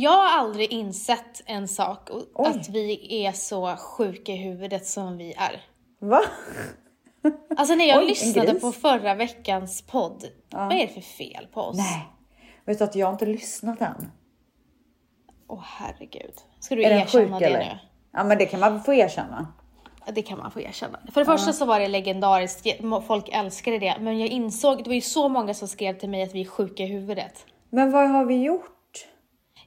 jag har aldrig insett en sak, Oj. att vi är så sjuka i huvudet som vi är. Va? Alltså när jag Oj, lyssnade på förra veckans podd, vad är det för fel på oss? Nej. Vet du att jag har inte lyssnat än? Åh herregud. Ska du Är erkänna sjuk det eller? nu? Ja men det kan man få erkänna. Ja, Det kan man få erkänna. För det första så var det legendariskt, folk älskade det. Men jag insåg, det var ju så många som skrev till mig att vi är sjuka i huvudet. Men vad har vi gjort?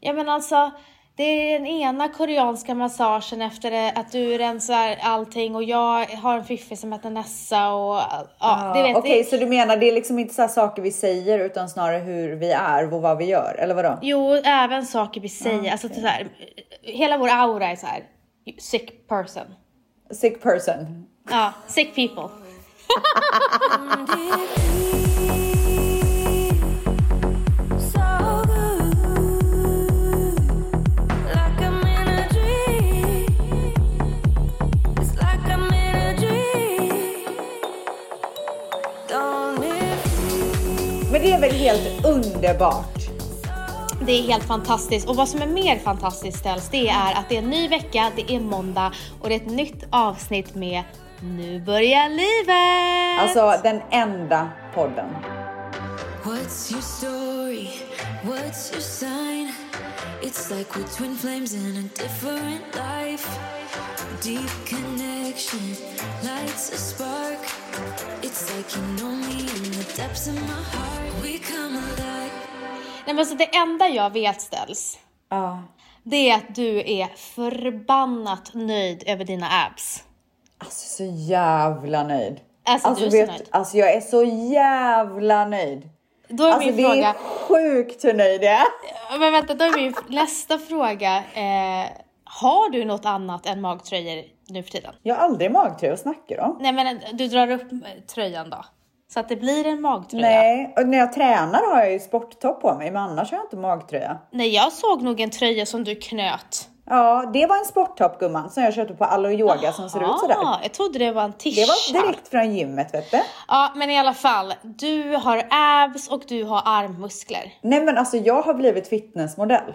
Ja men alltså, det är den ena koreanska massagen efter det, att du rensar allting och jag har en fiffi som heter Nessa och ja, det vet Okej, det- så du menar det är liksom inte så här saker vi säger utan snarare hur vi är och vad vi gör, eller vadå? Jo, även saker vi säger. Alltså så här, hela vår aura är så här, sick person. Sick person. Ja, sick people. det är väl helt underbart? Det är helt fantastiskt. Och vad som är mer fantastiskt ställs, det är att det är en ny vecka, det är måndag och det är ett nytt avsnitt med Nu börjar livet! Alltså den enda podden. What's your story? What's your sign? It's like we're twin flames in a different life. Deep connection lights a spark. Nej, men alltså, det enda jag vet ställs, Ja. det är att du är förbannat nöjd över dina abs. Alltså så jävla nöjd. Alltså, Alltså, du är så vet, nöjd. alltså jag är så jävla nöjd. Då är Alltså min det fråga, är sjukt hur nöjd jag är. men vänta, då är min nästa fråga, eh, har du något annat än magtröjor nu för tiden? Jag har aldrig magtröja, vad snackar du om? Nej men du drar upp tröjan då. Så att det blir en magtröja. Nej, och när jag tränar har jag ju sporttopp på mig, men annars har jag inte magtröja. Nej, jag såg nog en tröja som du knöt. Ja, det var en sporttopp gumman som jag köpte på Allo Yoga som ser ut sådär. Jag trodde det var en Det tisha. var direkt från gymmet vet du. Ja, men i alla fall. Du har abs och du har armmuskler. Nej men alltså jag har blivit fitnessmodell.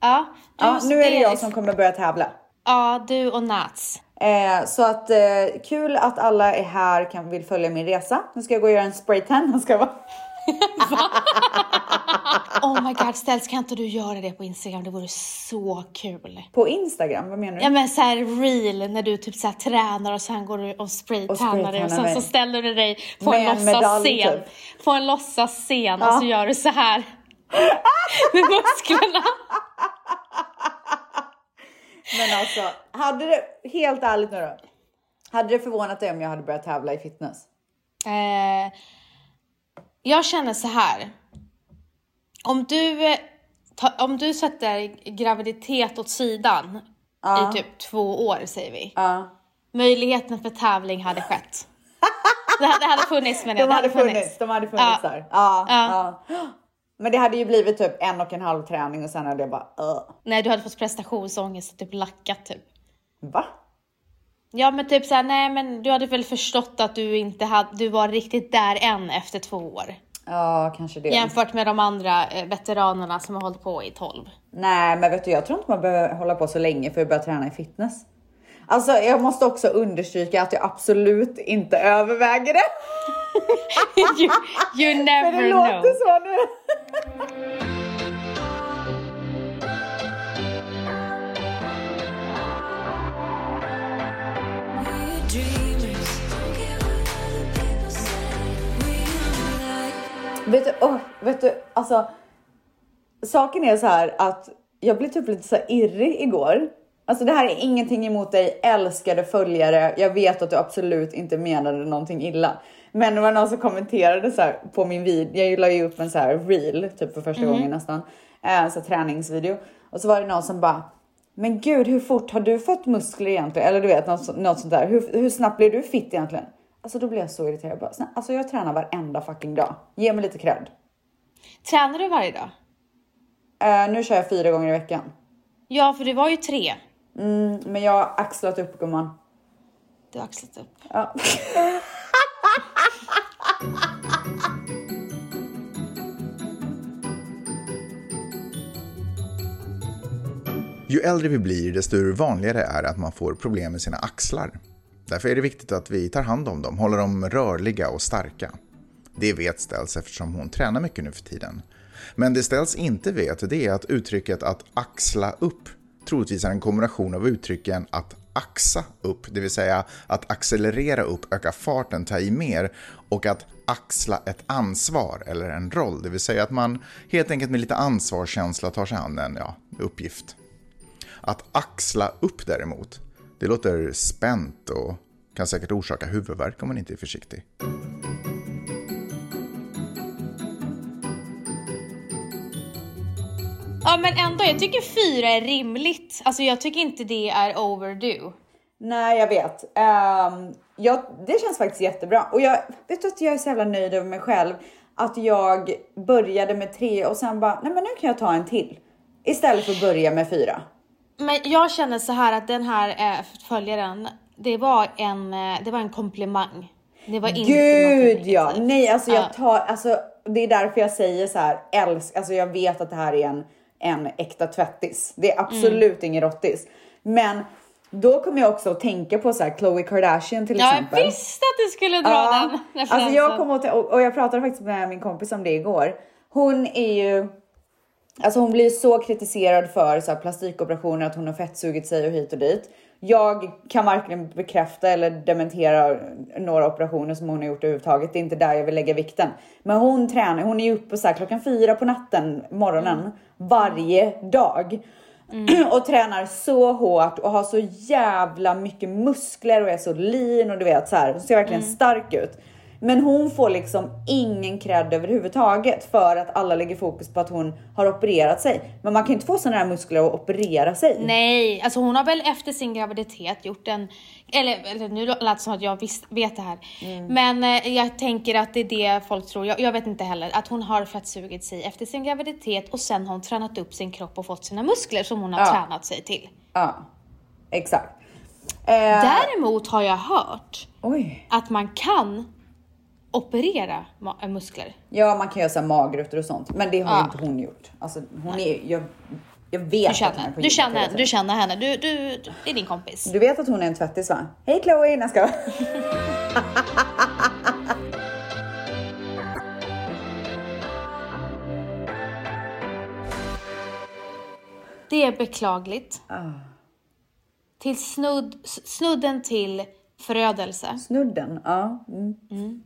Ja, Ja, nu är det jag som kommer börja tävla. Ja, du och Nats. Eh, så att eh, kul att alla är här kan vill följa min resa. Nu ska jag gå och göra en spraytan. Jag ska vara. Oh my god, Ställs kan inte du göra det på Instagram? Det vore så kul. På Instagram, vad menar du? Ja men såhär real när du typ såhär tränar och sen går du och spraytannar dig och sen spraytannar så mig. ställer du dig på Med en låtsasscen. typ. På en låtsasscen och Ja. så gör du så här med musklerna. Men alltså, hade det, helt ärligt nu då. Hade det förvånat dig om jag hade börjat tävla i fitness? Eh, jag känner så här. Om du, eh, ta, om du sätter graviditet åt sidan i typ två år säger vi. Ja. Möjligheten för tävling hade skett. Det, hade- det hade funnits men De hade funnits, de hade funnits Ja. där. Ja, Ja. ja. Men det hade ju blivit typ en och en halv träning och sen hade jag bara uh. Nej du hade fått prestationsångest och typ lackat typ. Va? Ja men typ såhär, nej men du hade väl förstått att du inte hade, du var riktigt där än efter två år. Ja, kanske det. Jämfört med de andra eh, veteranerna som har hållit på i 12. Nej, men vet du, jag tror inte man behöver hålla på så länge för att börja träna i fitness. Alltså, jag måste också understryka att jag absolut inte överväger det. you, you never det know. låter så nu. Vet du, åh, vet du, alltså. Saken är så här att jag blev typ lite så irrig igår. Alltså det här är ingenting emot dig, älskade följare. Jag vet att du absolut inte menade någonting illa. Men det var någon som kommenterade så på min video. Jag la ju upp en så här reel typ för första gången nästan. En så träningsvideo. Och så var det någon som bara men gud, hur fort har du fått muskler egentligen? Eller du vet något, något sånt där. Hur, hur snabbt blir du fit egentligen? Alltså då blev jag så irriterad. Jag Bara, "Snä- alltså jag tränar varenda fucking dag. Ge mig lite cred. Tränar du varje dag? Eh, nu kör jag fyra gånger i veckan. Ja, för det var ju tre. Mm, men jag har axlat upp gumman. Du har axlat upp. Ja. Ju äldre vi blir, desto vanligare är det att man får problem med sina axlar. Därför är det viktigt att vi tar hand om dem, håller dem rörliga och starka. Det vet Ställs eftersom hon tränar mycket nu för tiden. Men det Ställs inte vet det är att uttrycket att axla upp troligtvis är en kombination av uttrycken att axa upp, det vill säga att accelerera upp, öka farten, ta i mer och att axla ett ansvar eller en roll, det vill säga att man helt enkelt med lite ansvarskänsla tar sig an en ja, uppgift. Att axla upp däremot, det låter spänt och kan säkert orsaka huvudvärk om man inte är försiktig. Ja men ändå, jag tycker fyra är rimligt. Alltså jag tycker inte det är overdue. Nej, jag vet. Um, jag, det känns faktiskt jättebra. Och jag vet att jag är så jävla nöjd över mig själv. Att jag började med tre och sen bara, nej men nu kan jag ta en till. Istället för att börja med fyra. Men jag känner så här att den här eh, följaren, det var en, eh, det var en komplimang. Det var inte Gud ja! Nej, alltså jag Ja. tar, alltså det är därför jag säger så här, älsk, alltså jag vet att det här är en, en äkta tvättis. Det är absolut ingen rottis. Men då kommer jag också att tänka på så här Khloe Kardashian till Ja, exempel. jag visste att du skulle dra Ja, den referensen. alltså jag kom åt, och, och jag pratade faktiskt med min kompis om det igår. Hon är ju, alltså hon blir så kritiserad för så här plastikoperationer, att hon har fettsugit sig och hit och dit. Jag kan varken bekräfta eller dementera några operationer som hon har gjort överhuvudtaget. Det är inte där jag vill lägga vikten. Men hon tränar, hon är ju uppe så här klockan fyra på natten, morgonen, varje dag. och tränar så hårt och har så jävla mycket muskler och är så lean och du vet så här. Hon ser verkligen stark ut. Men hon får liksom ingen cred överhuvudtaget för att alla lägger fokus på att hon har opererat sig. Men man kan ju inte få sådana här muskler och operera sig. Nej, alltså hon har väl efter sin graviditet gjort en, eller, eller nu lät det som att jag visst, vet det här. Mm. Men eh, jag tänker att det är det folk tror, jag, jag vet inte heller, att hon har fettsugit sig efter sin graviditet och sen har hon tränat upp sin kropp och fått sina muskler som hon har Ja. tränat sig till. Ja, exakt. Eh, Däremot har jag hört Oj. att man kan operera äh, muskler. Ja, man kan göra så magrutor och sånt, men det har Ja. inte hon gjort. Alltså, hon är, jag, jag vet Du att hon är känner, på du känner, du känner henne, du, du, det är din kompis. Du vet att hon är en tvättis va? Hej Chloe! Nej, ska Det är beklagligt. Ah. Till snudd, snudden till förödelse. Snudden, ja. Mm.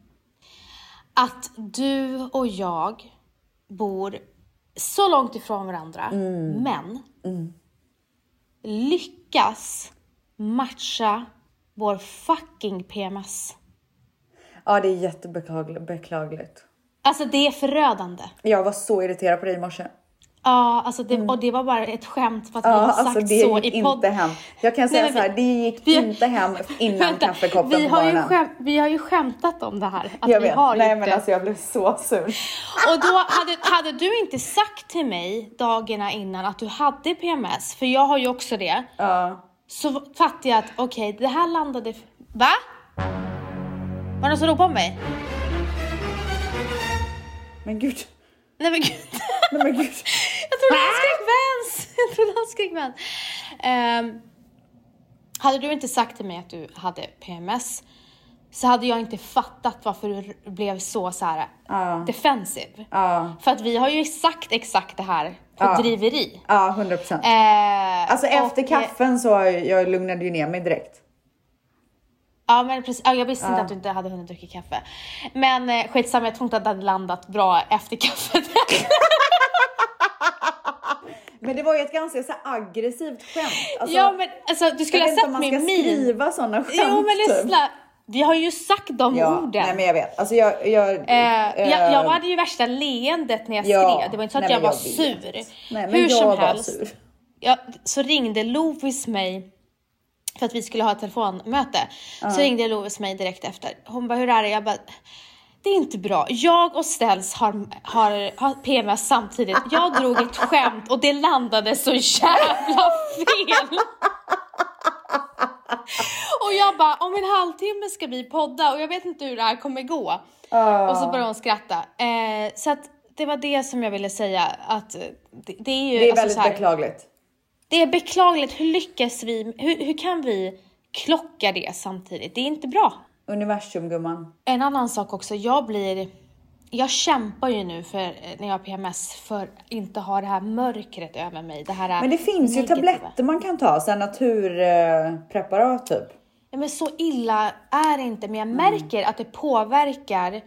Att du och jag bor så långt ifrån varandra, Mm. men lyckas matcha vår fucking PMS. Ja, det är jättebeklagligt. Beklagligt. Alltså det är förödande. Jag var så irriterad på dig i morse. Ja, alltså det, och det var bara ett skämt för att vi Ja, har sagt alltså det så gick i podd. inte hem. Jag kan säga Nej, så här, vi- det gick vi- inte hem innan Vänta, kaffekoppen vi har, ju skämt, vi har ju skämtat om det här. Att jag vi vet. har Nej men det. alltså jag blev så sur. Och då hade, hade du inte sagt till mig dagarna innan att du hade PMS, för jag har ju också det, Ja. så fattade jag att okej, det här landade... Va? Var det någon som ropade på mig? Men gud. Nej men gud. Nej men gud. Jag trodde han skrek Vans! Jag trodde han skrek Vans. Ehm, hade du inte sagt till mig att du hade PMS så hade jag inte fattat varför du blev så, så här Ja. defensiv. Ja. För att vi har ju sagt exakt det här på Ja. driveri. Ja, 100 procent. Eh, Alltså efter eh, kaffen så jag lugnade ju ner mig direkt. Ja men precis, ja, jag visste inte Ja. att du inte hade hunnit dricka kaffe. Men eh, skitsamma, jag tror inte att det hade landat bra efter kaffet. Men det var ju ett ganska så aggressivt skämt. Alltså, ja men alltså du skulle jag ha vet inte om sett man min ska min. skriva sådana skämt. Jo men typ. lyssna, vi har ju sagt de Ja, orden. nej men jag vet. Alltså jag... jag, Eh, eh, jag, jag hade ju värsta leendet när jag ja, skrev, det var inte så att nej, jag var jag sur. Nej men Hur jag som var helst, sur. ja, så ringde Lovis mig för att vi skulle ha ett telefonmöte. Så ringde Lovis mig direkt efter. Hon bara, hur är det? Jag bara, det är inte bra. Jag och Ställs har, har, har PMS samtidigt. Jag drog ett skämt och det landade så jävla fel. Och jag bara, om en halvtimme ska vi podda och jag vet inte hur det här kommer gå. Och så började hon skratta. Eh, så att det var det som jag ville säga att det, det är ju Det är alltså väldigt här, beklagligt. Det är beklagligt. Hur lyckas vi? Hur, hur kan vi klocka det samtidigt? Det är inte bra. Universum gumman. En annan sak också, jag blir... Jag kämpar ju nu för, när jag har PMS för att inte ha det här mörkret över mig. Det här Men det finns ju negativa. tabletter man kan ta, så naturpreparat typ. Ja, men så illa är det inte, men jag märker att det påverkar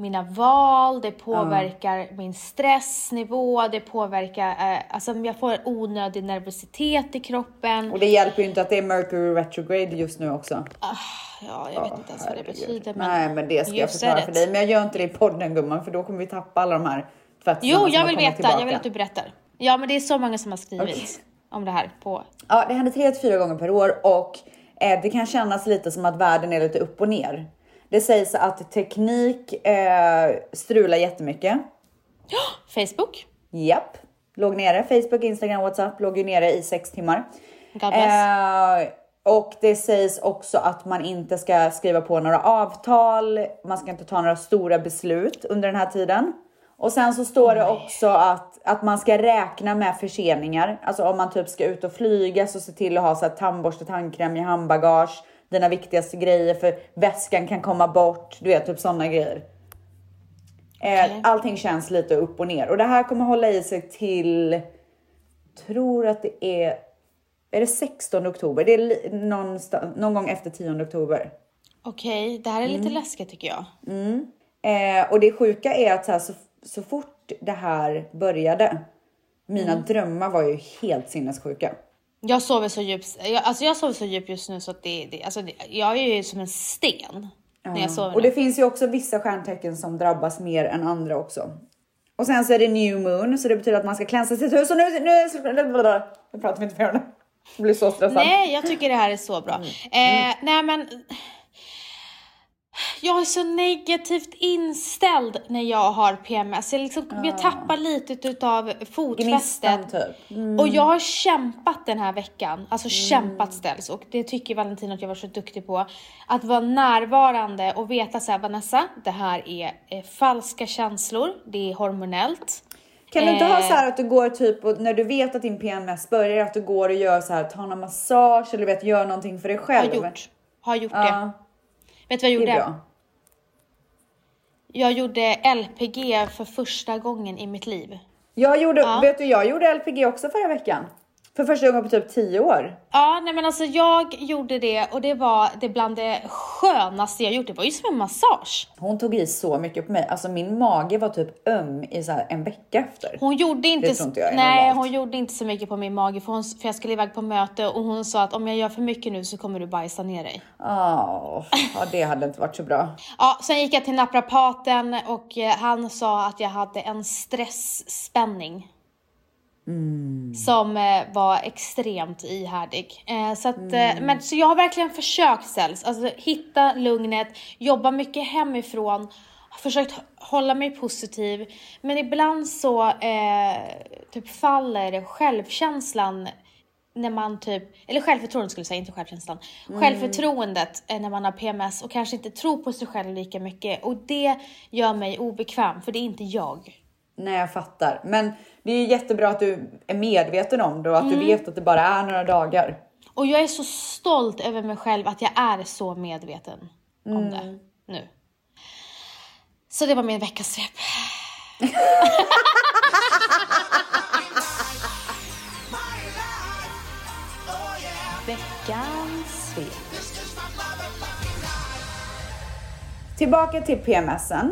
mina val, det påverkar min stressnivå, det påverkar, eh, alltså jag får onödig nervositet i kroppen. Och det hjälper ju inte att det är Mercury retrograde just nu också. Ja, jag vet inte ens vad det betyder. Men Nej, men det ska jag förklara för dig. Men jag gör inte det i podden gumman, för då kommer vi tappa alla de här tvättisarna Jo, jag vill veta, tillbaka. jag vill att du berättar. Ja, men det är så många som har skrivit Okej. om det här på... Ja, det händer tre till fyra gånger per år och eh, det kan kännas lite som att världen är lite upp och ner. Det sägs att teknik eh, strular jättemycket. Facebook. Japp, låg nere. Facebook, Instagram, WhatsApp låg ju nere i sex timmar. God bless. Eh, och det sägs också att man inte ska skriva på några avtal. Man ska inte ta några stora beslut under den här tiden. Och sen så står det också att, att man ska räkna med förseningar. Alltså om man typ ska ut och flyga så se till att ha så här tandborste, tandkräm i handbagage. Dina viktigaste grejer för väskan kan komma bort. Du vet, typ sådana grejer. Eh, Okej. Allting känns lite upp och ner och det här kommer hålla i sig till, tror att det är, är det 16 oktober? Det är någonstans, någon gång efter 10 oktober. Okej, det här är Mm. lite läskigt tycker jag. Eh, och det sjuka är att så, här, så, så fort det här började, mina Mm. drömmar var ju helt sinnessjuka. Jag sover så djupt, jag, alltså jag sover så djupt just nu så att det, det alltså det, jag är ju som en sten när jag sover Och nu. det finns ju också vissa stjärntecken som drabbas mer än andra också. Och sen så är det new moon, så det betyder att man ska klänsa sitt hus. Och nu, nu, nu pratar vi inte mer om det. Jag blir så stressad. Nej, jag tycker det här är så bra. Eh, nej men... Jag är så negativt inställd när jag har PMS. Jag, liksom, jag tappar lite utav fotfästet. Typ. Och jag har kämpat den här veckan, alltså kämpat ställs och det tycker Valentin att jag var så duktig på. Att vara närvarande och veta så här, Vanessa, det här är eh, falska känslor, det är hormonellt. Kan du inte ha Eh. så här att du går typ och när du vet att din PMS börjar att du går och gör så här, tar en massage eller vet gör någonting för dig Har själv? gjort, har gjort det. Vet du vad jag det är gjorde? bra. Jag gjorde LPG för första gången i mitt liv. Jag gjorde, Ja. vet du, jag gjorde LPG också förra veckan. För första gången på typ 10 år. Ja, nej men alltså jag gjorde det och det var det bland det skönaste jag gjort. Det var ju som en massage. Hon tog i så mycket på mig. Alltså min mage var typ öm i så en vecka efter. Hon gjorde inte, Det tror inte jag är nej, normalt. hon gjorde inte så mycket på min mage för, hon, för jag skulle iväg på möte och hon sa att om jag gör för mycket nu så kommer du bajsa ner dig. Åh, ja, det hade inte varit så bra. Ja, sen gick jag till naprapaten och eh, han sa att jag hade en stressspänning. Som eh, var extremt ihärdig. Eh, så, att, eh, men, så jag har verkligen försökt Ställs, alltså hitta lugnet, jobba mycket hemifrån, har försökt hålla mig positiv. Men ibland så eh, typ faller självkänslan när man typ, eller självförtroendet skulle jag säga, inte självkänslan. Självförtroendet eh, när man har PMS och kanske inte tror på sig själv lika mycket. Och det gör mig obekväm, för det är inte jag. Nej, jag fattar. Men det är jättebra att du är medveten om det och att du vet att det bara är några dagar. Och jag är så stolt över mig själv att jag är så medveten om det nu. Så det var min veckas svep. Veckans svep. Tillbaka till PMSen.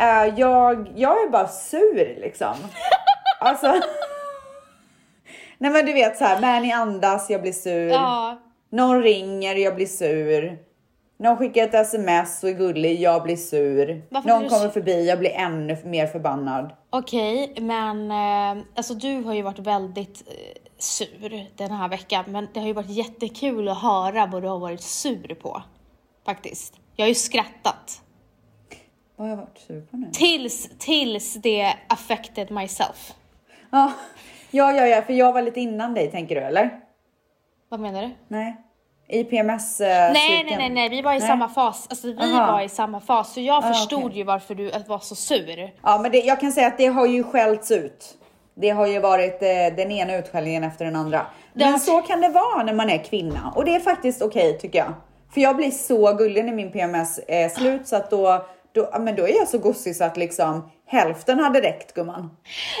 Uh, jag, jag är bara sur liksom. Alltså. Nej men du vet så här, Mani andas, jag blir sur. Ja, Någon ringer, jag blir sur. Någon skickar ett sms och är gullig, jag blir sur. Varför Någon du kommer förbi, jag blir ännu mer förbannad. okej, men eh, alltså du har ju varit väldigt eh, sur den här veckan, men det har ju varit jättekul att höra vad du har varit sur på. Faktiskt. Jag har ju skrattat. Vad har jag varit sur på nu? Tills, tills det affected myself. Ja, ja, ja, ja, för jag var lite innan dig tänker du eller? Vad menar du? Nej. I PMS uh, Nej, nej, nej, nej, vi var i Nej. samma fas. Alltså vi Aha. var i samma fas, så jag Ah, förstod okej. ju varför du var så sur. Ja, men det, jag kan säga att det har ju skällts ut. Det har ju varit eh, den ena utskällningen efter den andra. Det har- Men så kan det vara när man är kvinna och det är faktiskt okej tycker jag. För jag blir så gullig när min PMS är slut så att då, då, men då är jag så gossig så att liksom hälften hade räckt gumman.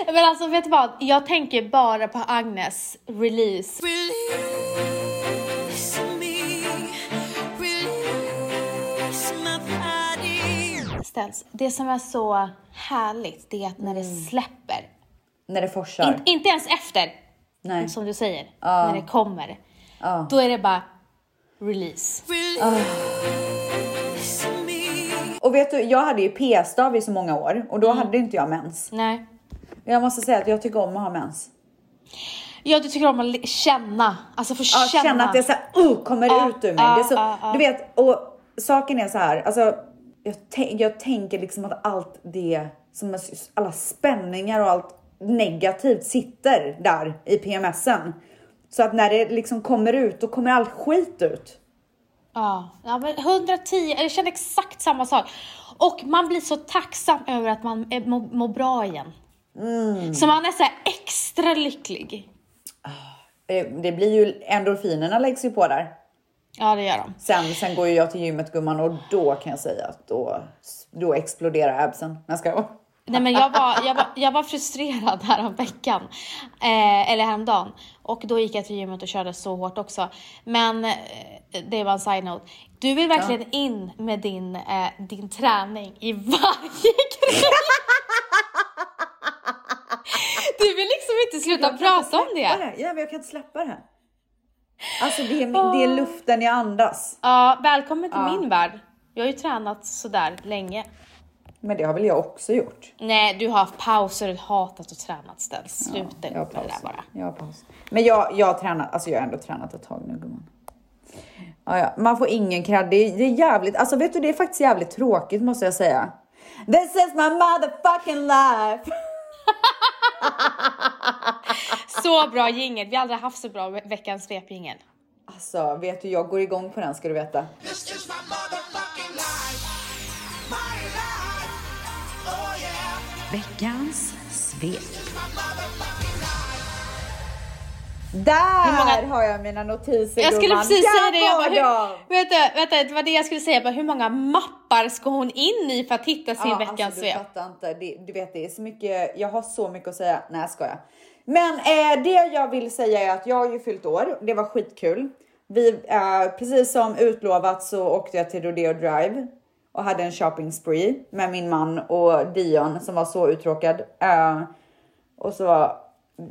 Men alltså vet du vad? Jag tänker bara på Agnes release. Release me. Det som är så härligt det är att när det släpper, När det forsar. in, inte ens efter, Nej. som du säger, när det kommer, då är det bara release. Release me. Och vet du, jag hade ju p-stav i så många år och då Mm. hade inte jag mens. Nej. Jag måste säga att jag tycker om att ha mens. Ja, du tycker om att känna, alltså få Ja, känna. känna att det så här, uh, kommer Ja, ut ur mig. ja, det är så, ja. Du vet, och saken är så här, alltså, jag, jag tänker liksom att allt det, som är, alla spänningar och allt negativt sitter där i PMSen. Så att när det liksom kommer ut, då kommer allt skit ut. Ja, ja men 110, jag känner exakt samma sak. Och man blir så tacksam över att man är- mår mår bra igen. Mm. Så man är så extra lycklig. Det, det blir ju, endorfinerna läggs ju på där. Ja, det gör de. Sen, sen går ju jag till gymmet gumman och då kan jag säga att då, då exploderar absen. Jag ska Nej, men jag, var, jag, var, jag var frustrerad här veckan, eh, eller häromdagen. Och då gick jag till gymmet och körde så hårt också. Men eh, det var en side-note. Du vill verkligen in med din, eh, din träning i varje grej. Du vill liksom inte sluta Jag kan inte prata om släppa det. Ja, men jag kan inte släppa det. Alltså det är, min- det är luften jag andas. Ja, välkommen till min värld. Jag har ju tränat sådär länge. Men det har väl jag också gjort. Nej, du har haft pauser och hatat att träna ställs. Sluta Jag har med det där bara. Jag har paus. Men jag, jag har tränat, alltså jag har ändå tränat ett tag nu gumman. Ja, ja. Man får ingen cred. Det, är- det är jävligt, alltså vet du det är faktiskt jävligt tråkigt måste jag säga. This is my motherfucking life. Så bra jingel. Vi har aldrig haft så bra ve- veckans svepjingel. Alltså vet du, jag går igång på den ska du veta. Veckans svep. Där många- har jag mina notiser Jag skulle gumman. precis säga det. Jag bara, hur, vänta, vänta, det var det jag skulle säga. Bara, hur många mappar ska hon in i för att hitta sin veckans alltså, du fattar inte. Det, du vet, det är så mycket. Jag har så mycket att säga. Nej, jag skojar. Men eh, det jag vill säga är att jag har ju fyllt år. Det var skitkul. Vi, eh, precis som utlovat så åkte jag till Rodeo Drive och hade en shopping spree med min man och Dion som var så uttråkad. Eh, och så var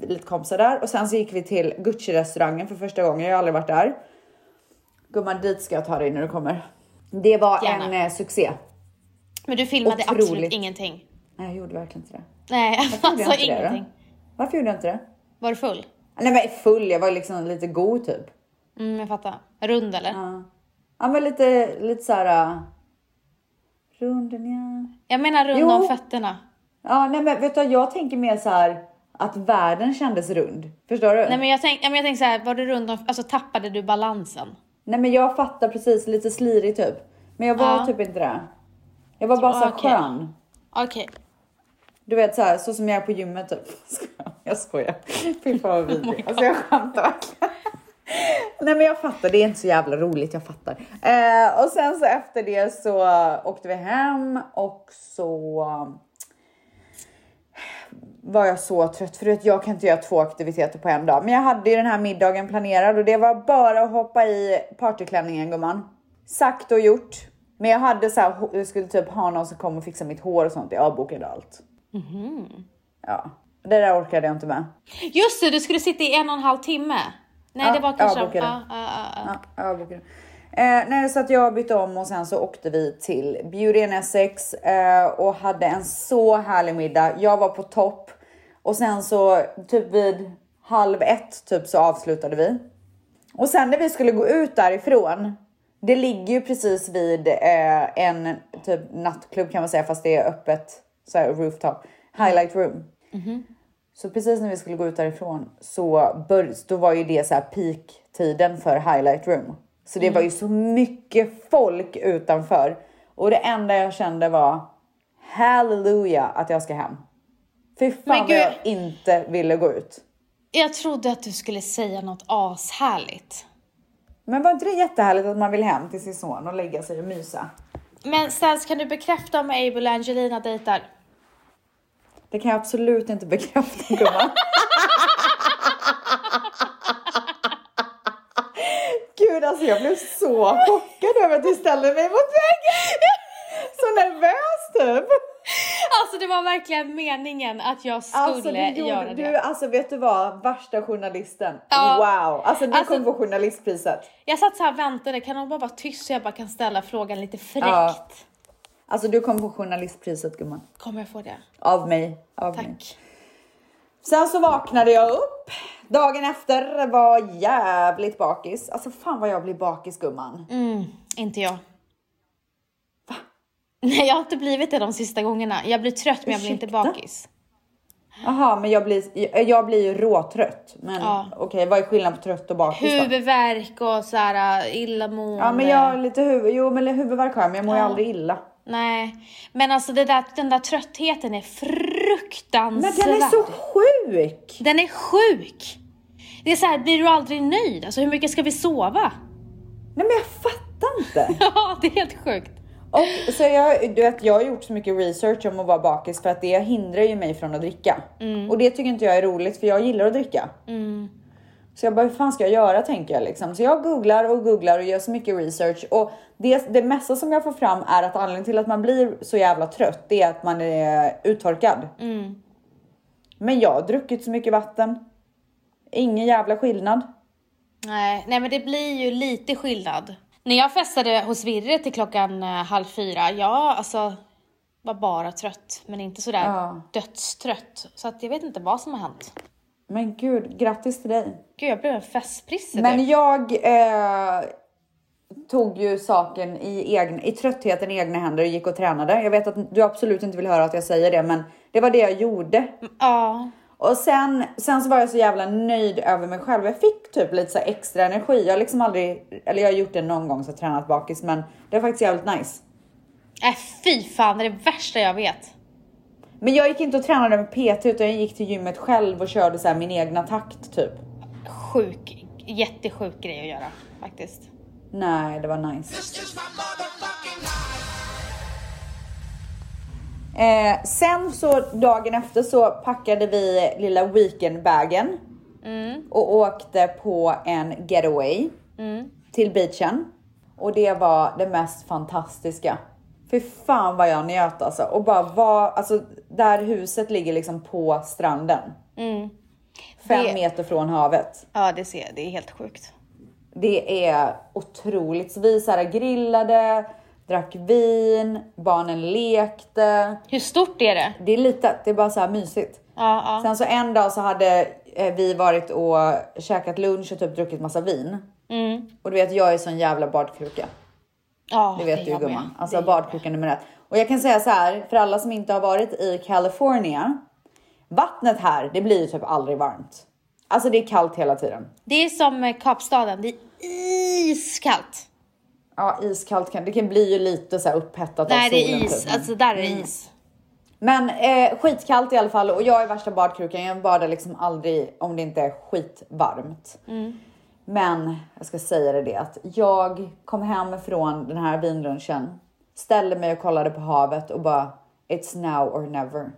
lite kompisar där och sen så gick vi till Gucci restaurangen för första gången. Jag har aldrig varit där. Gumman, dit ska jag ta dig när du kommer. Det var Gärna. en eh, succé. Men du filmade Otroligt. absolut ingenting. Nej, jag gjorde verkligen inte det. Nej, Varför alltså jag inte det ingenting. då? Varför gjorde jag inte det? Var du full? Nej men full, jag var liksom lite god typ. Mm, jag fattar. Rund eller? Ja, ja men lite, lite såhär... Uh, runden ja. Jag menar rund Jo. om fötterna. Ja nej men vet du jag tänker mer så här att världen kändes rund. Förstår du? Nej men jag tänkte jag tänk så här, var du rund om, alltså tappade du balansen? Nej men jag fattar precis, lite slirig typ. Men jag var Ja. typ inte det. Jag var bara så här Okej. skön. Okej. Du vet så här, så som jag är på gymmet typ. Jag skojar. Fy fan vad vidrig. Alltså jag skämtar verkligen. Nej men jag fattar, det är inte så jävla roligt, jag fattar. Eh, och sen så efter det så åkte vi hem och så var jag så trött för vet, jag kan inte göra två aktiviteter på en dag. Men jag hade ju den här middagen planerad och det var bara att hoppa i partyklänningen gumman. Sagt och gjort. Men jag hade så här, jag skulle typ ha någon som kom och fixa mitt hår och sånt. Jag bokade allt. Ja, det där orkade jag inte med. Just det, du skulle sitta i en och en halv timme. Nej Ja, det var kanske... bokade. Ja, ja, ja, ja. Ja, jag bokade. Eh, nej, så att jag bytte om och sen så åkte vi till Beauty in Essex eh, och hade en så härlig middag. Jag var på topp och sen så typ vid halv ett typ så avslutade vi. Och sen när vi skulle gå ut därifrån, det ligger ju precis vid eh, en typ nattklubb kan man säga fast det är öppet så här rooftop, highlight room. Så precis när vi skulle gå ut därifrån så bör, då var ju det så här peak-tiden för highlight room. Så det var ju så mycket folk utanför och det enda jag kände var halleluja att jag ska hem. Fy fan vad jag inte ville gå ut. Jag trodde att du skulle säga något ashärligt. Men var inte det jättehärligt att man vill hem till sin son och lägga sig och mysa? Men Stans, kan du bekräfta om Abel och Angelina dejtar? Det kan jag absolut inte bekräfta gumman. Gud alltså jag blev så chockad över att du ställde mig mot väggen. Så nervös typ. Alltså det var verkligen meningen att jag skulle Alltså, du, göra gjorde, det. du, alltså vet du vad? Värsta journalisten. Ja. Wow! Alltså du Alltså- kommer få journalistpriset. Jag satt så här och väntade, kan hon bara vara tyst så jag bara kan ställa frågan lite fräckt? Ja. Alltså du kommer få journalistpriset gumman. Kommer jag få det? Av mig. Av mig. Tack. Sen så vaknade jag upp. Dagen efter var jävligt bakis. Alltså fan vad jag blir bakis gumman. Mm, inte jag. Va? Nej, jag har inte blivit det de sista gångerna. Jag blir trött men jag blir inte bakis. Jaha, men jag blir, jag blir ju råtrött. Men Ja. okej, vad är skillnaden på trött och bakis? Huvudvärk och så här illamående. Ja, men jag har lite huvud, jo men huvudvärk har jag, men jag mår ju Ja. aldrig illa. Nej, men alltså det där, den där tröttheten är fruktansvärd. Men den är så sjuk! Den är sjuk! Det är så här, blir du aldrig nöjd? Alltså hur mycket ska vi sova? Nej men jag fattar inte. Ja, det är helt sjukt. Och så jag, du vet, jag har gjort så mycket research om att vara bakis för att det hindrar ju mig från att dricka. Och det tycker inte jag är roligt för jag gillar att dricka. Så jag bara, hur fan ska jag göra tänker jag liksom. Så jag googlar och googlar och gör så mycket research. Och det, det mesta som jag får fram är att anledningen till att man blir så jävla trött, det är att man är uttorkad. Men jag har druckit så mycket vatten. Ingen jävla skillnad. Nej, nej men det blir ju lite skillnad. När jag festade hos Virre till klockan eh, halv fyra, jag alltså var bara trött, men inte sådär Ja. dödstrött. Så att jag vet inte vad som har hänt. Men gud, grattis till dig. Gud, jag blev en festprisse Men du. jag eh, tog ju saken i, egen, i tröttheten i egna händer och gick och tränade. Jag vet att du absolut inte vill höra att jag säger det, men det var det jag gjorde. Ja, Och sen, sen så var jag så jävla nöjd över mig själv. Jag fick typ lite så extra energi. Jag har liksom aldrig, eller jag har gjort det någon gång så tränat bakis, men det var faktiskt jävligt nice. äh, fy fan, det är det värsta jag vet. Men jag gick inte och tränade med PT utan jag gick till gymmet själv och körde så min egna takt typ. Sjuk, jättesjuk grej att göra faktiskt. Nej, det var nice. Eh, sen så dagen efter så packade vi lilla weekendbagen och åkte på en getaway till beachen. Och det var det mest fantastiska. Fy fan vad jag njöt alltså. Och bara var, alltså där huset ligger liksom på stranden. Fem Det- meter från havet. Ja, det ser det är helt sjukt. Det är otroligt. Så vi så grillade, drack vin, barnen lekte. Hur stort är det? Det är litet, det är bara så här mysigt. Ja, ja. Sen så en dag så hade eh, vi varit och käkat lunch och typ druckit massa vin. Mm. Och du vet, jag är sån jävla badkruka. Ja Det vet du gumman. Alltså Det badkruka nummer ett. Och jag kan säga så här, för alla som inte har varit i California. Vattnet här, det blir ju typ aldrig varmt. Alltså det är kallt hela tiden. Det är som eh, Kapstaden, det är iskallt. Ja, iskallt kan det kan bli ju lite så här upphettat Nej, av det solen. är is. typ, Alltså där är det is. Men eh, skitkallt i alla fall och jag är värsta badkrukan. Jag badar liksom aldrig om det inte är skitvarmt. Men jag ska säga det, det att jag kom hem från den här vinlunchen, ställde mig och kollade på havet och bara it's now or never.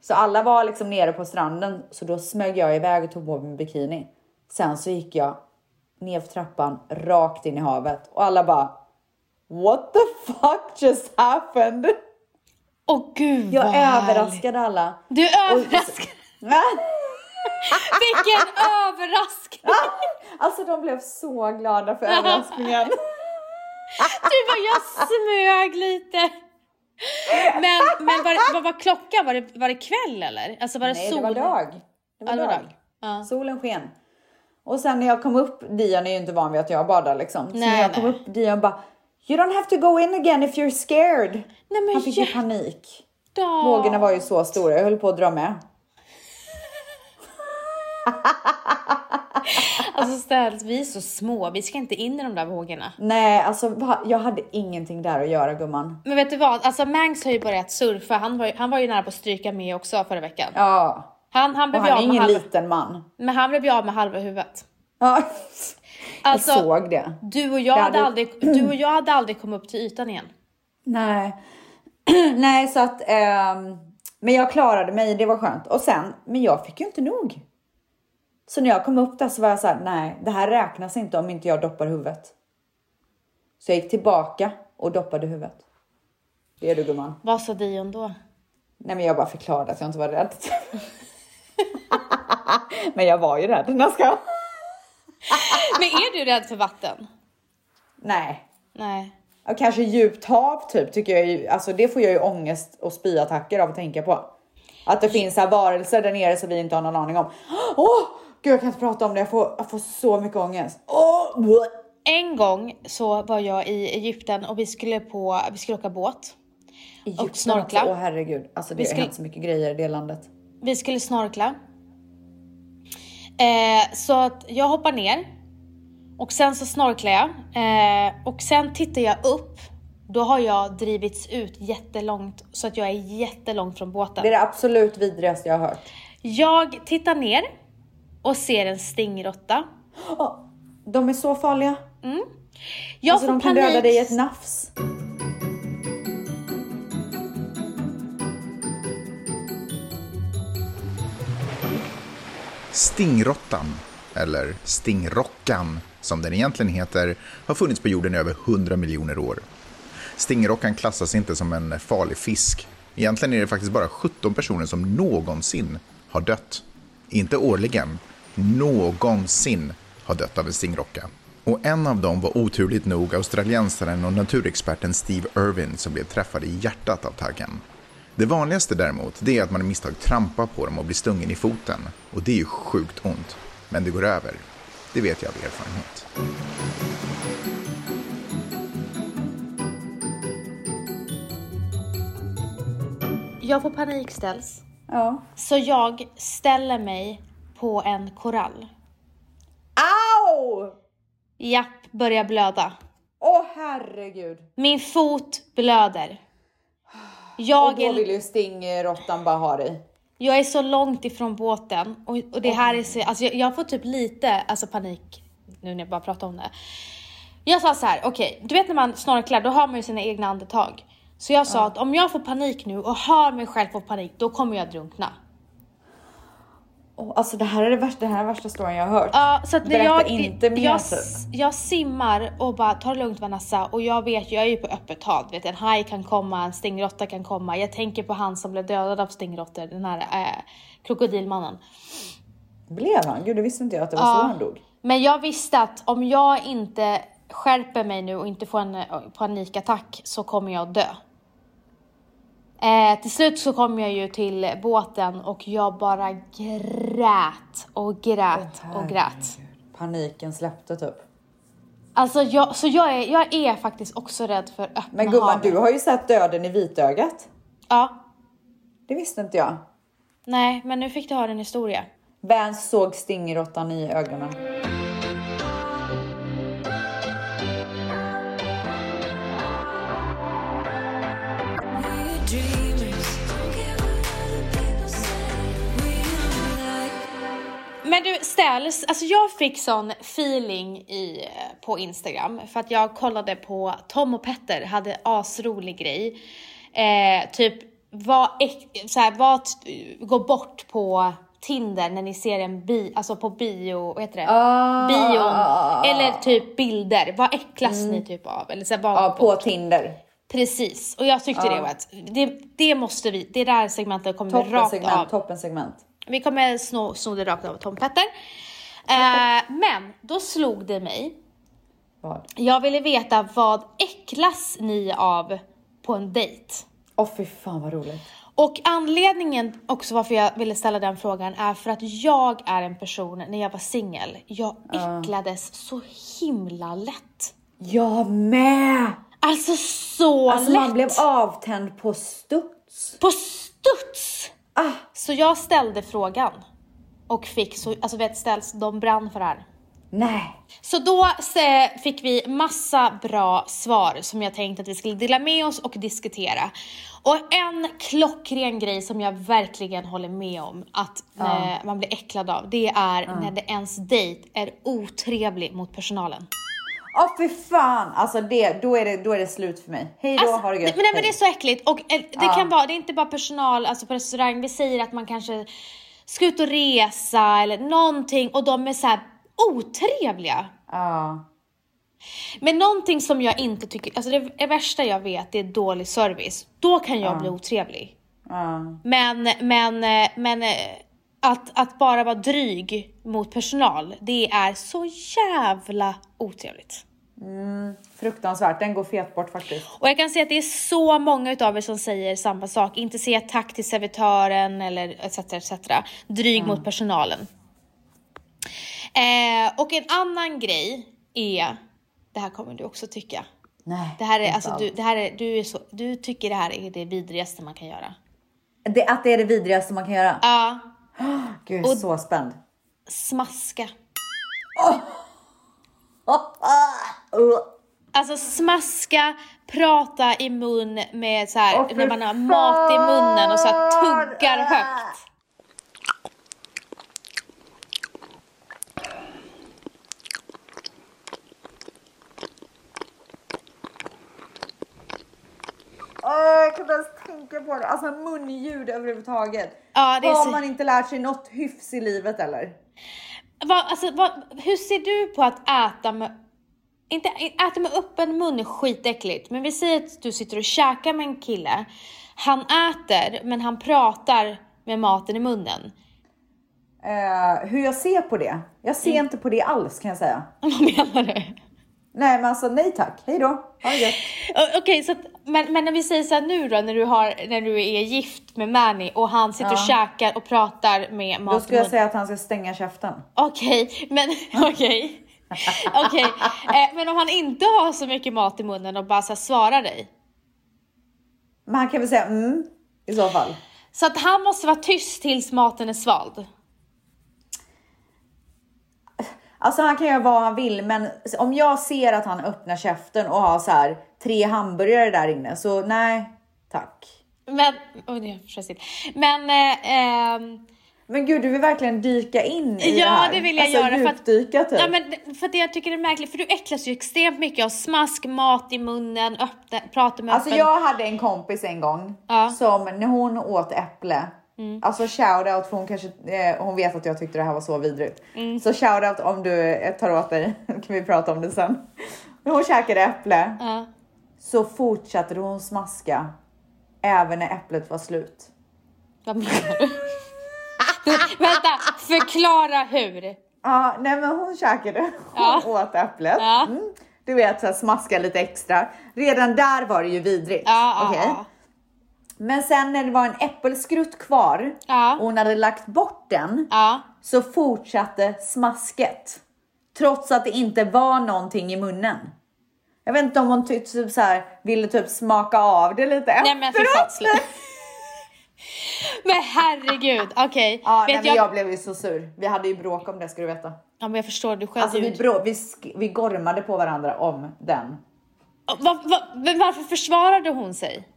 Så alla var liksom nere på stranden så då smög jag iväg och tog på mig bikini. Sen så gick jag ner för trappan rakt in i havet och alla bara What the fuck just happened? Åh gud Jag överraskade alla. Du överraskade. Vilken överraskning! Alltså de blev så glada för överraskningen. Du bara, jag smög lite. Men, men var, det- vad var klockan? Var det, var det kväll eller? Alltså var det Nej, sol? det var dag. Det var Ja, det var dag. dag. Ja. Solen sken. Och sen när jag kom upp, Dion är ju inte van vid att jag badar liksom. Så Nej, när jag kom nej. upp, Dion bara You don't have to go in again if you're scared. Nej men Han fick ju panik. Vågorna var ju så stora, jag höll på att dra med. Alltså ställs, vi är så små, vi ska inte in i de där vågorna. Nej, alltså jag hade ingenting där att göra gumman. Men vet du vad, alltså Mangs har ju börjat surfa, han var ju, han var ju nära på att stryka med också förra veckan. Ja, Han, han blev han är ingen halva, liten man. men han blev ju av med halva huvudet. Ja, Alltså, jag såg det. Du och jag, Det hade aldrig, du och jag hade aldrig kommit upp till ytan igen. Nej, nej så att. ehm, men jag klarade mig, det var skönt. Och sen, men jag fick ju inte nog. Så när jag kom upp där så var jag så här, nej, det här räknas inte om inte jag doppar huvudet. Så jag gick tillbaka och doppade huvudet. Det är du gumman. Vad sa Dion då? Nej, men jag bara förklarade att jag inte var rädd. men jag var ju rädd. Jag ska. Men är du rädd för vatten? Nej, Nej. och kanske djupt hav typ tycker jag ju, alltså det får jag ju ångest och spyattacker av att tänka på. Att det finns här varelser där nere som vi inte har någon aning om. Åh, gud jag kan inte prata om det, jag får, jag får så mycket ångest. Bleh. En gång så var jag i Egypten och vi skulle på, vi skulle åka båt. Egypten snorkla. också, Åh herregud, alltså det har hänt så mycket grejer i det landet. Vi skulle snorkla. Eh, så att jag hoppar ner. Och sen så snorklar jag. Eh, och sen tittar jag upp. Då har jag drivits ut jättelångt så att jag är jättelångt från båten. Det är det absolut vidrigaste jag har hört. Jag tittar ner och ser en stingråtta. Åh, de är så farliga. Jag alltså får de kan panik. döda dig i ett nafs. Stingrottan, eller stingrockan som den egentligen heter, har funnits på jorden i över 100 miljoner år. Stingrockan klassas inte som en farlig fisk. Egentligen är det faktiskt bara 17 personer som någonsin har dött. Inte årligen, någonsin har dött av en stingrocka. Och en av dem var oturligt nog australiensaren och naturexperten Steve Irwin som blev träffad i hjärtat av taggen. Det vanligaste däremot, det är att man i misstag trampar på dem och blir stungen i foten. Och det är ju sjukt ont. Men det går över. Det vet jag av erfarenhet. Jag får panik ställs. Ja. Så jag ställer mig på en korall. Au! Japp, börjar blöda. Åh herregud. Min fot blöder. Och Jag då är, vill ju stingrottan bara ha dig. jag är så långt ifrån båten och, och det här är så, alltså jag, jag får typ lite alltså panik nu när jag bara pratar om det. Jag sa så här, okej, du vet när man snorklar då har man ju sina egna andetag. Så jag sa att om jag får panik nu och hör mig själv få panik, då kommer jag drunkna. Åh, alltså det här är det värsta, det här är värsta storyn jag har hört. Ja, så att Berätta jag, inte mer jag, typ. jag simmar och bara ta det lugnt Vanessa och jag vet jag är ju på öppet hav, vet en haj kan komma, en stingrotta kan komma. Jag tänker på han som blev dödad av stingrottor, den här eh, krokodilmannen. Blev han? Gud det visste inte jag att det var så han dog. Men jag visste att om jag inte skärper mig nu och inte får en eh, panikattack så kommer jag dö. Eh, till slut så kom jag ju till båten och jag bara grät och grät och grät. Paniken släppte typ. Alltså jag, så jag är, jag är faktiskt också rädd för öppna Men gumman havet. du har ju sett döden i vitögat. Ja, Det visste inte jag. nej men nu fick du höra en historia. Vans såg stingrottan i ögonen. Men du ställs, alltså jag fick sån feeling i, eh, på Instagram för att jag kollade på Tom och Petter hade asrolig grej. Eh, typ vad, så här, vad gå bort på Tinder när ni ser en bi, alltså på bio, vad heter det? Ah, Bion. ah, ah, Eller typ bilder, vad äcklas ni typ av? Eller så här, vad Ja, på bort? Tinder. Precis, och jag tyckte det var ett, det, det måste vi, det där segmentet kommer vi Toppen rakt segment, av. toppen segment. Vi kommer sno, sno det rakt av Tom Petter. Eh, men då slog det mig. Vad? Jag ville veta vad äcklas ni av på en dejt? Åh fy fan vad roligt. Och anledningen också varför jag ville ställa den frågan är för att jag är en person, när jag var singel, jag äcklades så himla lätt. Jag med! Alltså så Alltså lätt! man blev avtänd på studs. På studs! Ah, Så jag ställde frågan. Och fick så, alltså vet ställs, de brann för det här. Nej. Så då fick vi massa bra svar som jag tänkte att vi skulle dela med oss och diskutera. Och en klockren grej som jag verkligen håller med om att eh, man blir äcklad av, det är när det ens dejt är otrevlig mot personalen. Åh fy fan! Alltså det, då, är det, då är det slut för mig. Hej då, Alltså, ha det gött. men, nej, men det är så äckligt och eh, det Ja. kan vara, det är inte bara personal alltså på restaurang, vi säger att man kanske ska ut och resa eller någonting och de är så här otrevliga. Ja. Men någonting som jag inte tycker, alltså det, värsta jag vet det är dålig service. Då kan jag bli otrevlig. Ja. Men, men, eh, men eh, att, att bara vara dryg mot personal, det är så jävla otrevligt. Fruktansvärt, den går fet bort faktiskt. Och jag kan säga att det är så många utav er som säger samma sak. Inte säga tack till servitören eller etc. etc. Dryg mot personalen. Eh, och en annan grej är, det här kommer du också tycka. Nej. Det här är, inte alltså, du, det här är, du, är så, du tycker det här är det vidrigaste man kan göra. Det, att det är det vidrigaste man kan göra. Ja, Gud, jag är så spänd. smaska. Alltså smaska, prata i mun med så här, när man har mat i munnen och så här tuggar högt. Åh, jag kan inte ens tänka på det. Alltså munljud överhuvudtaget. Ja, det är Har så- man inte lärt sig något hyfs i livet eller? Vad, alltså, vad, hur ser du på att äta med... Inte, äta med öppen mun är skitäckligt, men vi säger att du sitter och käkar med en kille. Han äter, men han pratar med maten i munnen. Eh, hur jag ser på det? Jag ser Mm. inte på det alls kan jag säga. Vad menar du? Nej men alltså nej tack, hej då. Ha det gött. Okej, så att, men, men när vi säger så nu då, när du, har, när du är gift med Manny och han sitter och käkar och pratar med Då mat i skulle jag säga att han ska stänga käften. Okej, men okej. Okej, eh, men om han inte har så mycket mat i munnen och bara så här svarar dig. Men han kan väl säga mm i så fall. Så att han måste vara tyst tills maten är svald. Alltså han kan göra vad han vill men om jag ser att han öppnar käften och har så här tre hamburgare där inne så nej tack. Men, oj det är. Men, eh, ehm, Men gud du vill verkligen dyka in i Ja, det här. det vill jag alltså, göra, för att- djupdyka typ. ja men för att jag tycker det är märkligt, för du äcklas ju extremt mycket av smask, mat i munnen, öppna, prata med Alltså öppen... jag hade en kompis en gång Ja. som när hon åt äpple, alltså shoutout för hon kanske, eh, hon vet att jag tyckte det här var så vidrigt. Så shoutout om du eh, tar åt dig, kan vi prata om det sen. När hon käkade äpple Ja. så fortsatte hon smaska även när äpplet var slut. Vad menar du? Vänta, förklara hur. Ja, nej men hon käkade, hon Ja. åt äpplet. Ja. Mm. Du vet så här, smaska lite extra. Redan där var det ju vidrigt. Ja, ja. Men sen när det var en äppelskrutt kvar Ja. och hon hade lagt bort den Ja. så fortsatte smasket. Trots att det inte var någonting i munnen. Jag vet inte om hon ty- typ så här, ville typ smaka av det lite Nej men efteråt. Men herregud, okej. Ja, nej, Vet men jag... jag blev ju så sur. Vi hade ju bråk om det ska du veta. Ja men jag förstår, du skällde Alltså vi, brå, vi, sk- vi gormade på varandra om den. Va, va, men varför försvarade hon sig?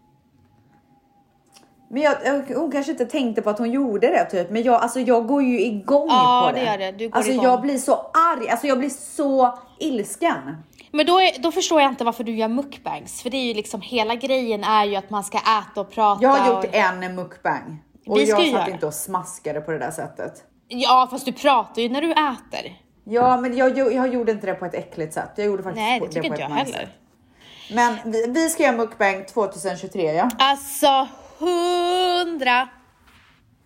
Men jag, hon kanske inte tänkte på att hon gjorde det typ. Men jag, alltså, jag går ju igång Ja, på det. det gör det. Du går alltså igång. jag blir så arg. Alltså jag blir så ilsken. Men då, är, då förstår jag inte varför du gör mukbangs. För det är ju liksom, hela grejen är ju att man ska äta och prata. Jag har gjort och... en mukbang. Och Vi ska jag satt inte och smaskade på det där sättet. Ja fast du pratar ju när du äter. Ja, men jag, jag, jag gjorde inte det på ett äckligt sätt. Jag gjorde faktiskt Nej på- det tycker inte ett jag nice heller. sätt. Men vi, vi ska göra mukbang 2023 ja. Alltså hundra.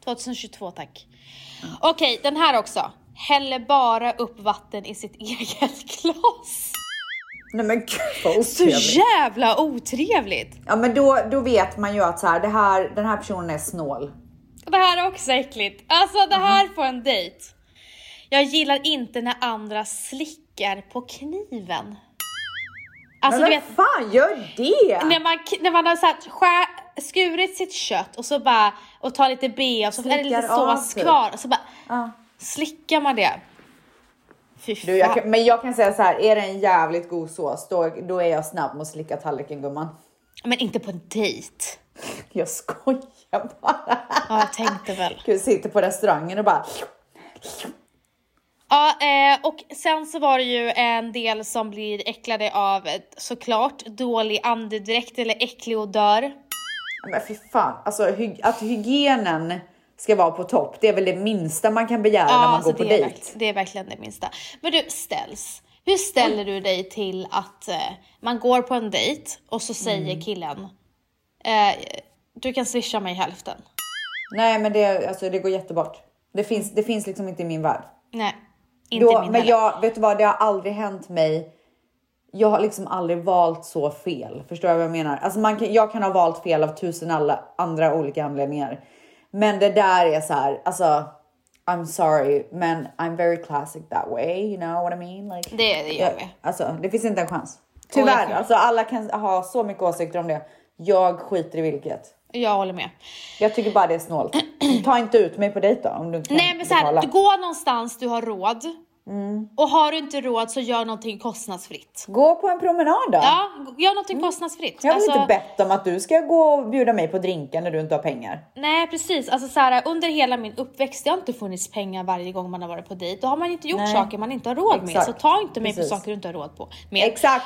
2022 tack. Okej den här också. Häller bara upp vatten i sitt eget glas. Nej men gud vad Så otrevligt. jävla otrevligt. Ja men då, då vet man ju att så här, det här, den här personen är snål. Det här är också äckligt. Alltså det här på en dejt. Jag gillar inte när andra slickar på kniven. Alltså men vem fan gör det? när man, när man har så här, skär, skurit sitt kött och så bara, och tar lite B och så är det lite Slickar sås typ. kvar och så bara Ja. slickar man det. fy Du, jag, kan- men jag kan säga så här, är det en jävligt god sås, då, då är jag snabb med att slicka tallriken gumman. Men inte på en dejt. Jag skojar bara. Ja, jag tänkte väl. Du sitter på restaurangen och bara... Ja, eh, och sen så var det ju en del som blir äcklade av såklart dålig andedräkt eller äcklig odör. Men fy fan, alltså hy- att hygienen ska vara på topp, det är väl det minsta man kan begära när man alltså går på dejt. det är verkligen det minsta. Men du, ställs. Hur ställer du dig till att eh, man går på en dejt och så säger Mm. killen eh, du kan swisha mig hälften. Nej, men det, alltså, det går jättebort. Det finns, det finns liksom inte i min värld. Nej, inte Då, min men heller. jag, vet du vad, det har aldrig hänt mig. Jag har liksom aldrig valt så fel. Förstår du vad jag menar? Alltså man kan, jag kan ha valt fel av tusen alla andra olika anledningar. Men det där är så här, alltså I'm sorry, men I'm very classic that way. You know what I mean? Like, Det- det gör jag- vi. Alltså, det finns inte en chans. jag Tyvärr, alltså alla kan ha så mycket åsikter om det. Jag skiter i vilket. Jag håller med. Jag tycker bara det är snålt. Ta inte ut mig på dejt då om du inte kan Nej men så här, går någonstans du har råd. Mm. Och har du inte råd så gör någonting kostnadsfritt. Gå på en promenad då. Ja, gör någonting kostnadsfritt. Mm. Jag har Alltså- inte bett om att du ska gå och bjuda mig på drinkar när du inte har pengar. Nej precis, alltså så här, under hela min uppväxt det har inte funnits pengar varje gång man har varit på dejt. Då har man inte gjort Nej. saker man inte har råd med. Exakt. Så ta inte mig Precis. på saker du inte har råd på. Med. Exakt.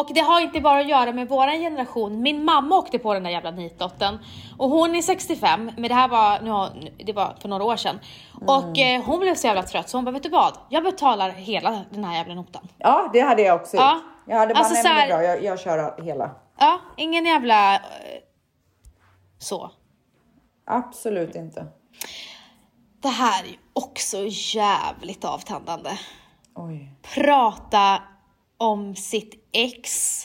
Och det har inte bara att göra med våran generation. Min mamma åkte på den där jävla nitlotten. Och hon är 65, men det här var, nu det var för några år sedan. Och Mm. eh, hon blev så jävla trött så hon bara, vet du vad? Jag betalar hela den här jävla notan. Ja, det hade jag också Ja. gjort. Jag hade bara, Alltså nej här- bra, jag, jag kör hela. Ja, ingen jävla... Eh, så. Absolut inte. Det här är ju också jävligt avtändande. Oj. Prata om sitt ex.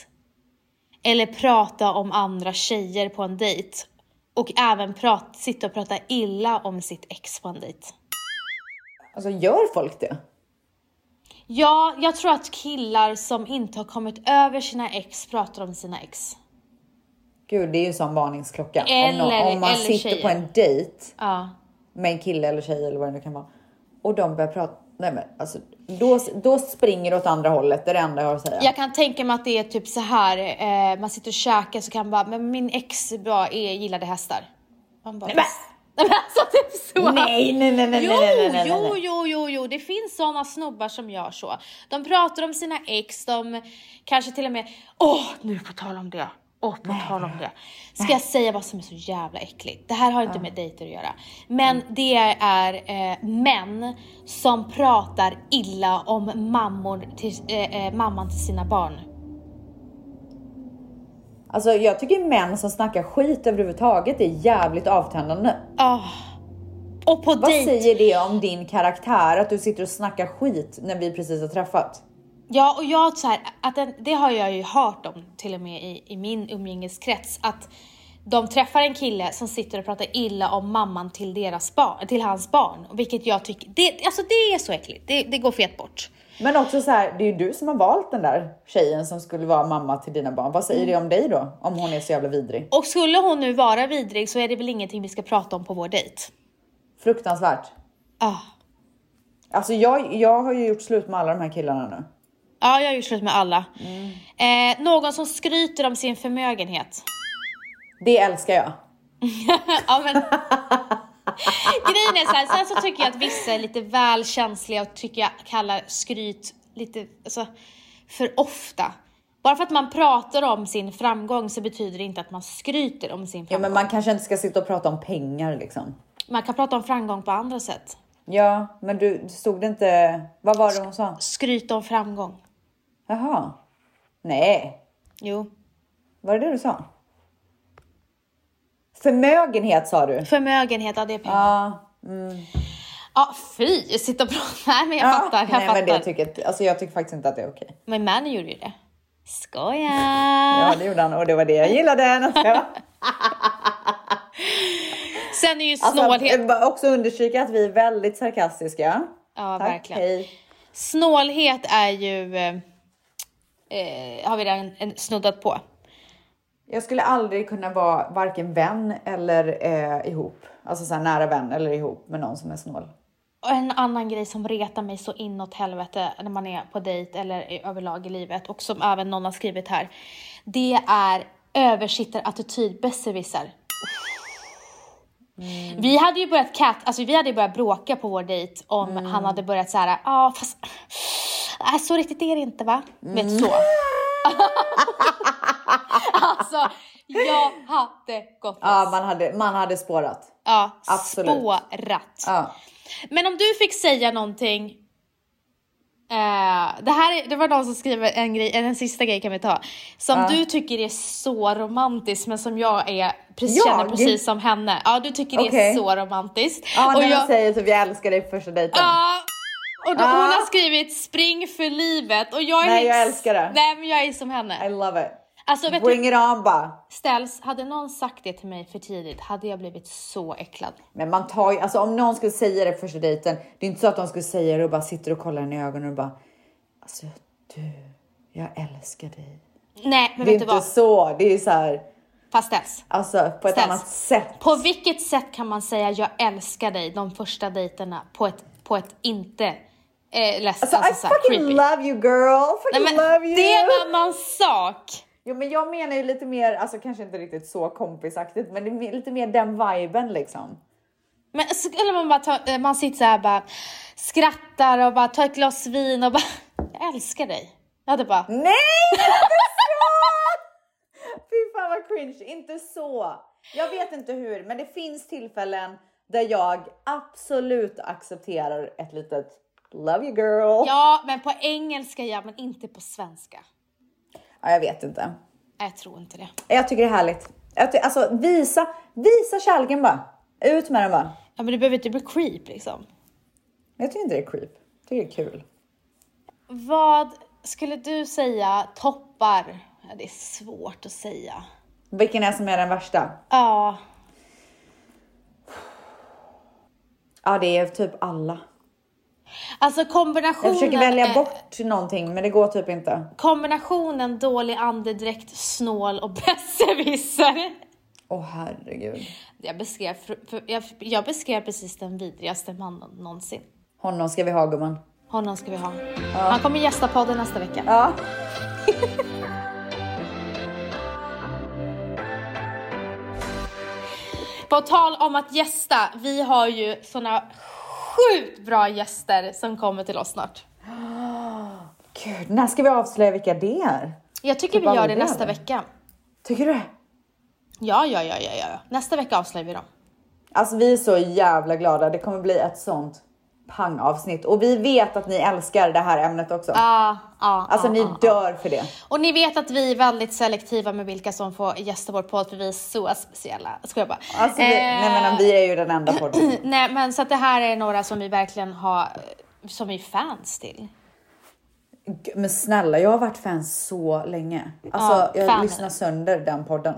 Eller prata om andra tjejer på en dejt. Och även prat, sitta och prata illa om sitt ex på en dejt. Alltså gör folk det? Ja, jag tror att killar som inte har kommit över sina ex pratar om sina ex. Gud, det är ju som varningsklocka. om, Eller- nå- om man eller sitter tjejer. på en dejt Ja. med en kille eller tjej eller vad det nu kan vara. Och de börjar prata. Nej men alltså, då, då springer det åt andra hållet. Det är det enda jag har att säga. Jag kan tänka mig att det är typ så här, eh, man sitter och käkar så kan man bara, men min ex bara är, gillade hästar. Man bara, Nej, men- Nej men alltså typ så. Nej, nej, nej, nej, Jo, nej, nej, nej, jo, nej. jo, jo, jo, det finns såna snubbar som gör så. De pratar om sina ex, de kanske till och med, åh, nu på tal om det. Åh, på tal om det. Ska jag säga vad som är så jävla äckligt? Det här har inte med dejter att göra. Men det är eh, män som pratar illa om mammor till, eh, eh, mamman till sina barn. Alltså jag tycker män som snackar skit överhuvudtaget är jävligt avtändande. Ah. Och på Vad dejt. säger det om din karaktär att du sitter och snackar skit när vi precis har träffat? Ja, och jag så här, att den, det har jag ju hört om till och med i, i min umgängeskrets att de träffar en kille som sitter och pratar illa om mamman till deras barn, till hans barn, vilket jag tycker, det, alltså det är så äckligt, det, det går fet bort. Men också så här, det är ju du som har valt den där tjejen som skulle vara mamma till dina barn. Vad säger det om dig då? Om hon är så jävla vidrig? Och skulle hon nu vara vidrig så är det väl ingenting vi ska prata om på vår dejt. Fruktansvärt. Ah. Alltså jag, jag har ju gjort slut med alla de här killarna nu. Ja, jag har gjort slut med alla. Eh, någon som skryter om sin förmögenhet. Det älskar jag. ja, men... Grejen är så här, sen så tycker jag att vissa är lite väl känsliga och tycker jag kallar skryt lite alltså, för ofta. Bara för att man pratar om sin framgång så betyder det inte att man skryter om sin Ja, framgång. men man kanske inte ska sitta och prata om pengar liksom. man kan prata om framgång på andra sätt. Ja, men du stod det inte... Vad var det hon sa? Skryta om framgång. Jaha. Nej, Jo. var det det du sa? Förmögenhet sa du? Förmögenhet, ja det är pengar. Ja. Ja, fy! Sitta och prata. Nej men jag fattar, jag nej, fattar. men det tycker, alltså jag tycker faktiskt inte att det är okej. Men mannen gjorde ju det. Skoja! Ja, det gjorde han och det var det jag gillade. Ja. Sen är ju Alltså, snålhet... vill också understryka att vi är väldigt sarkastiska. ja, Tack, verkligen. hej. Snålhet är ju... Eh, har vi redan snuddat på. Jag skulle aldrig kunna vara varken vän eller eh, ihop. Alltså så nära vän eller ihop med någon som är snål. och en annan grej som retar mig så inåt helvete när man är på dejt eller överlag i livet och som även någon har skrivit här. Det är översittarattityd, besserwisser. Vi hade ju börjat cat, alltså vi hade börjat bråka på vår dejt om han hade börjat så här, ja ah, fast äh, så riktigt är det inte va? Vet så. alltså jag hade gått Ja, loss. man hade, man hade spårat. Ja, absolut. spårat. Ja. Men om du fick säga någonting. Eh, det här är, det var någon som skriver en grej, en sista grej kan vi ta. Som du tycker är så romantiskt men som jag är, precis, Jag? känner precis som henne. Ja du tycker det är så romantiskt. Ja, och när jag, man säger typ jag älskar dig på första dejten. Ja, och då, Ah. hon har skrivit spring för livet och jag är Nej, jag älskar det. Nej men jag är som henne. I love it. Alltså Bring du, it on bara. ställs, hade någon sagt det till mig för tidigt hade jag blivit så äcklad. Men man tar ju, alltså om någon skulle säga det första dejten, det är inte så att de skulle säga det och bara sitter och kollar henne i ögonen och bara Alltså du, jag älskar dig. Nej men Det är vet du inte vad? så, det är så här, Fast ställs. alltså på ett Ställs. annat sätt. På vilket sätt kan man säga jag älskar dig de första dejterna på ett, på ett inte eh, less, Alltså, alltså, I fucking creepy. love you girl, Nej, fucking men love you. det är en annan sak. Jo men jag menar ju lite mer, alltså kanske inte riktigt så kompisaktigt, men det är mer- lite mer den viben liksom. Men skulle man bara ta, eh, man sitter så här bara skrattar och bara tar ett glas vin och bara jag älskar dig. Jag hade bara Nej, inte så! Fy fan vad cringe, inte så. Jag vet inte hur, men det finns tillfällen där jag absolut accepterar ett litet love you girl. ja men på engelska ja men inte på svenska. Ja, jag vet inte. Jag tror inte det. Jag tycker det är härligt. Ty- alltså visa, visa kärleken bara. Ut med den bara. Ja men det behöver inte bli creep liksom. Jag tycker inte det är creep. Jag tycker det är kul. Vad skulle du säga toppar? Ja, det är svårt att säga. Vilken är som är den värsta? Ja, Ja, det är typ alla. Alltså kombinationen. Jag försöker välja bort någonting, men det går typ inte. Kombinationen dålig andedräkt, snål och besserwisser. Åh herregud. Jag beskrev, jag, jag beskrev precis den vidrigaste mannen någonsin. Honom ska vi ha gumman. Honom ska vi ha. Han kommer gästa podden nästa vecka. Ja. På tal om att gästa, vi har ju såna sjukt bra gäster som kommer till oss snart. Gud, när ska vi avslöja vilka det är? Jag tycker Typ vi gör det nästa eller? vecka. Tycker du? Ja, ja, ja, ja, ja. Nästa vecka avslöjar vi dem. Alltså vi är så jävla glada. Det kommer bli ett sånt pangavsnitt och vi vet att ni älskar det här ämnet också. Ja, ja. Alltså ja, ni dör för det. Och ni vet att vi är väldigt selektiva med vilka som får gästa vår podd för vi är så speciella. Ska jag bara. Alltså, vi, Eh, nej men vi är ju den enda podden. Nej men så att det här är några som vi verkligen har, som vi är fans till. Men snälla, jag har varit fan så länge. Alltså Ja, jag fan. lyssnar sönder den podden.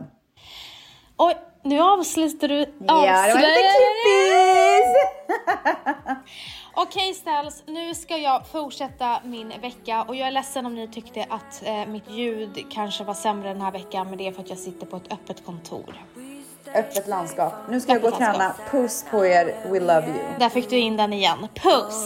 Oj, nu avslutar du. Ja, det var lite avslöjar- klippis! Okej okay, nu ska jag fortsätta min vecka och jag är ledsen om ni tyckte att eh, mitt ljud kanske var sämre den här veckan men det är för att jag sitter på ett öppet kontor. Öppet landskap. Nu ska öppet jag gå och landskap. träna. Puss på er, we love you. Där fick du in den igen. Puss!